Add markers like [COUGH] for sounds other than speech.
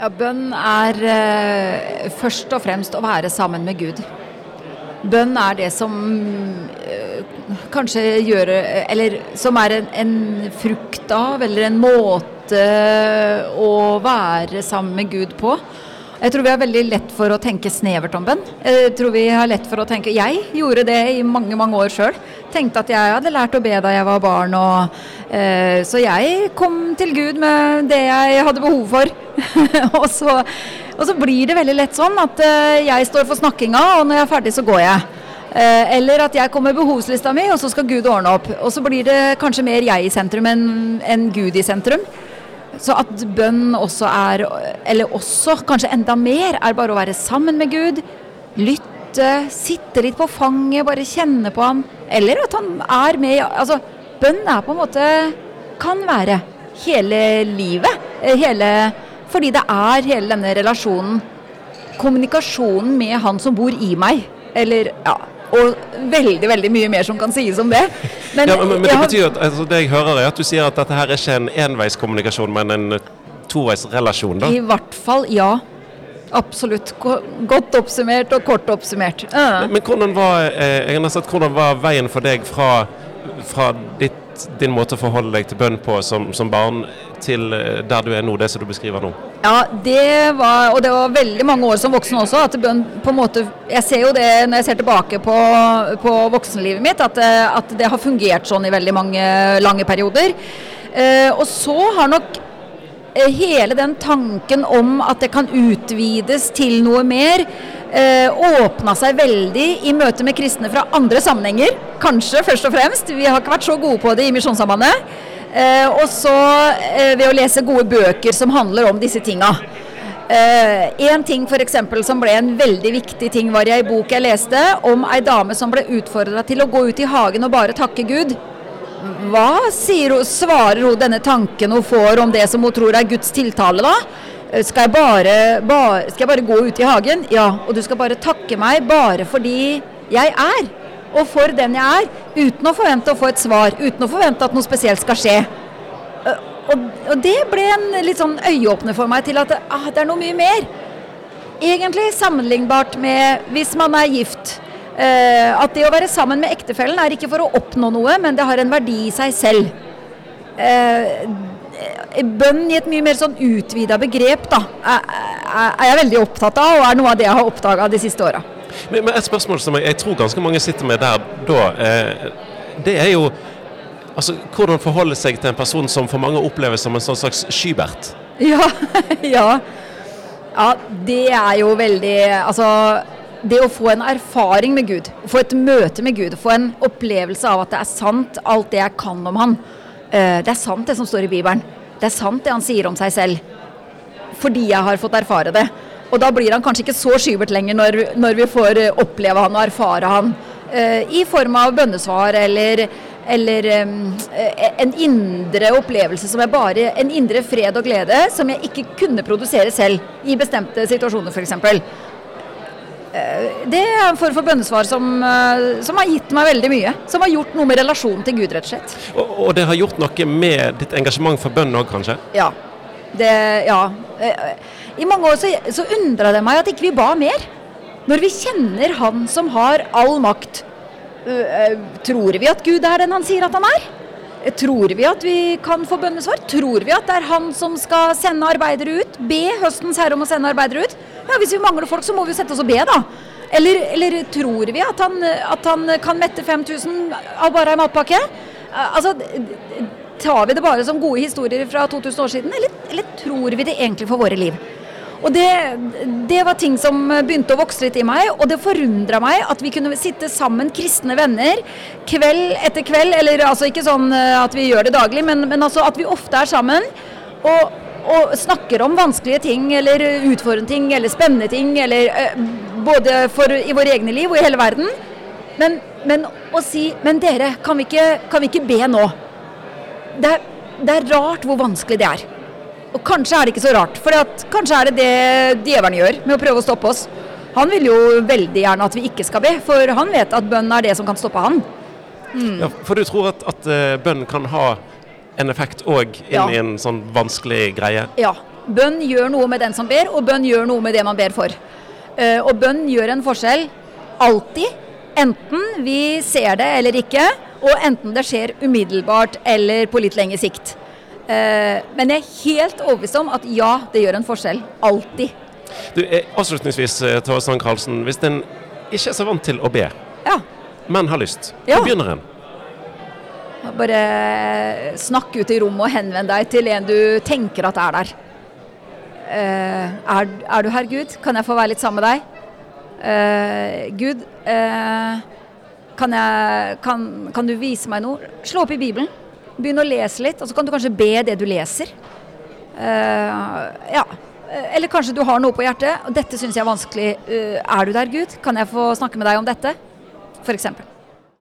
Ja, Bønn er eh, først og fremst å være sammen med Gud. Bønn er det som eh, kanskje gjør Eller som er en, en frukt av, eller en måte å være sammen med Gud på. Jeg tror vi har veldig lett for å tenke snevert om bønn. Jeg tror vi har lett for å tenke Jeg gjorde det i mange, mange år sjøl. Tenkte at jeg hadde lært å be da jeg var barn. Og, eh, så jeg kom til Gud med det jeg hadde behov for. [LAUGHS] og, så, og, så, blir det veldig lett sånn at eh, jeg står for snakkinga, og når jeg er ferdig, så går jeg. Eh, eller at jeg kommer med behovslista mi, og så skal Gud ordne opp. Og så blir det kanskje mer jeg i sentrum enn en Gud i sentrum. Så at bønn også er, eller også kanskje enda mer, er bare å være sammen med Gud. Lytte, sitte litt på fanget, bare kjenne på han. Eller at han er med Altså, bønn er på en måte Kan være hele livet. Hele Fordi det er hele denne relasjonen. Kommunikasjonen med han som bor i meg. Eller ja, og veldig veldig mye mer som kan sies om det. Men, ja, men, men det betyr at altså, det jeg hører er at du sier at dette her er ikke en enveiskommunikasjon, men en eh, toveisrelasjon? da? I hvert fall, ja. Absolutt. Godt oppsummert og kort oppsummert. Uh. Men, men, hvordan var, eh, sett, hvordan var veien for deg fra, fra ditt, din måte å forholde deg til bønn på som, som barn, til eh, der du er nå, det som du beskriver nå? Ja, det var, og det var veldig mange år som voksen også. at bønn på en måte, Jeg ser jo det når jeg ser tilbake på, på voksenlivet mitt, at, eh, at, det har fungert sånn i veldig mange lange perioder. Eh, og så har nok hele den tanken om at det kan utvides til noe mer, eh, åpna seg veldig i møte med kristne fra andre sammenhenger. Kanskje først og fremst. Vi har ikke vært så gode på det i Misjonssambandet. Eh, og så eh, ved å lese gode bøker som handler om disse tinga. Eh, en ting for eksempel, som ble en veldig viktig ting, var i ei bok jeg leste om ei dame som ble utfordra til å gå ut i hagen og bare takke Gud. Hva hun, svarer hun denne tanken hun får om det som hun tror er Guds tiltale, da? Eh, skal jeg, bare, bare, skal jeg bare gå ut i hagen? Ja. Og du skal bare takke meg bare fordi jeg er og for den jeg er, uten å forvente å få et svar, uten å forvente at noe spesielt skal skje. Og, og det ble en litt sånn øyeåpner for meg til at ah, det er noe mye mer. Egentlig sammenlignbart med hvis man er gift. Eh, at det å være sammen med ektefellen er ikke for å oppnå noe, men det har en verdi i seg selv. Eh, bønn i et mye mer sånn utvida begrep da, er, jeg veldig opptatt av, og er noe av det jeg har oppdaga de siste åra. Men, men, et spørsmål som jeg, jeg, tror ganske mange sitter med der da, eh, det er jo altså, hvordan forholde seg til en person som for mange oppleves som en sånn slags skybert. Ja, [LAUGHS] ja. ja, det er jo veldig Altså, det å få en erfaring med Gud, få et møte med Gud, få en opplevelse av at det er sant alt det jeg kan om Han. Eh, det er sant det som står i Bibelen. Det er sant det han sier om seg selv. Fordi jeg har fått erfare det. Og da blir han kanskje ikke så Skybert lenger når, når vi får eh, oppleve han og erfare han. Uh, I form av bønnesvar eller, eller en indre opplevelse som er bare en indre fred og glede som jeg ikke kunne produsere selv i bestemte situasjoner f.eks. Uh, det er en form for bønnesvar som, uh, som, har gitt meg veldig mye. Som har gjort noe med relasjonen til Gud, rett og slett. Og, og det har gjort noe med ditt engasjement for bønn òg, kanskje? Ja. Det, ja. I mange år så, så undra det meg at ikke vi ba mer. Når vi kjenner Han som har all makt, tror vi at Gud er den han sier at han er? Tror vi at vi kan få bønnesvar? Tror vi at det er han som skal sende arbeidere ut? Be høstens herre om å sende arbeidere ut? Ja, Hvis vi mangler folk, så må vi sette oss og be, da. Eller, eller tror vi at han, at han, kan mette 5000 av bare ei matpakke? Altså, Tar vi det bare som gode historier fra 2000 år siden, eller, eller tror vi det egentlig for våre liv? Og det, det, var ting som begynte å vokse litt i meg, og det forundra meg at vi kunne sitte sammen, kristne venner, kveld etter kveld. Eller altså ikke sånn at vi gjør det daglig, men, men altså at vi ofte er sammen. Og, og, snakker om vanskelige ting, eller utfordrende ting, eller spennende ting. Eller uh, både for, i våre egne liv og i hele verden. Men, men å si Men dere, kan vi ikke, kan vi ikke be nå? Det er, det er rart hvor vanskelig det er. Og kanskje er det ikke så rart, for kanskje er det det djevelen gjør med å prøve å stoppe oss. Han vil jo veldig gjerne at vi ikke skal be, for han vet at bønn er det som kan stoppe han. Mm. Ja, for du tror at, at uh, bønn kan ha en effekt òg inn ja. i en sånn vanskelig greie? Ja, Bønn gjør noe med den som ber, og bønn gjør noe med det man ber for. Uh, og bønn gjør en forskjell alltid. Enten vi ser det eller ikke, og enten det skjer umiddelbart eller på litt lengre sikt. Uh, men jeg er helt overbevist om at ja, det gjør en forskjell. Alltid. Du, eh, avslutningsvis, Tove Strand Karlsen. Hvis en ikke er så vant til å be, Ja. men har lyst, Ja. hvor begynner en? Bare snakk ut i rommet og henvend deg til en du tenker at er der. Eh, er, er du her, Gud? Kan jeg få være litt sammen med deg? Eh, Gud, eh, kan, jeg, kan, kan du vise meg noe? Slå opp i Bibelen. Begynn å lese litt, og så kan du kanskje be det du leser. Uh, ja. Eller kanskje du har noe på hjertet, og dette syns jeg er vanskelig. Uh, er du der, Gud? Kan jeg få snakke med deg om dette? For eksempel.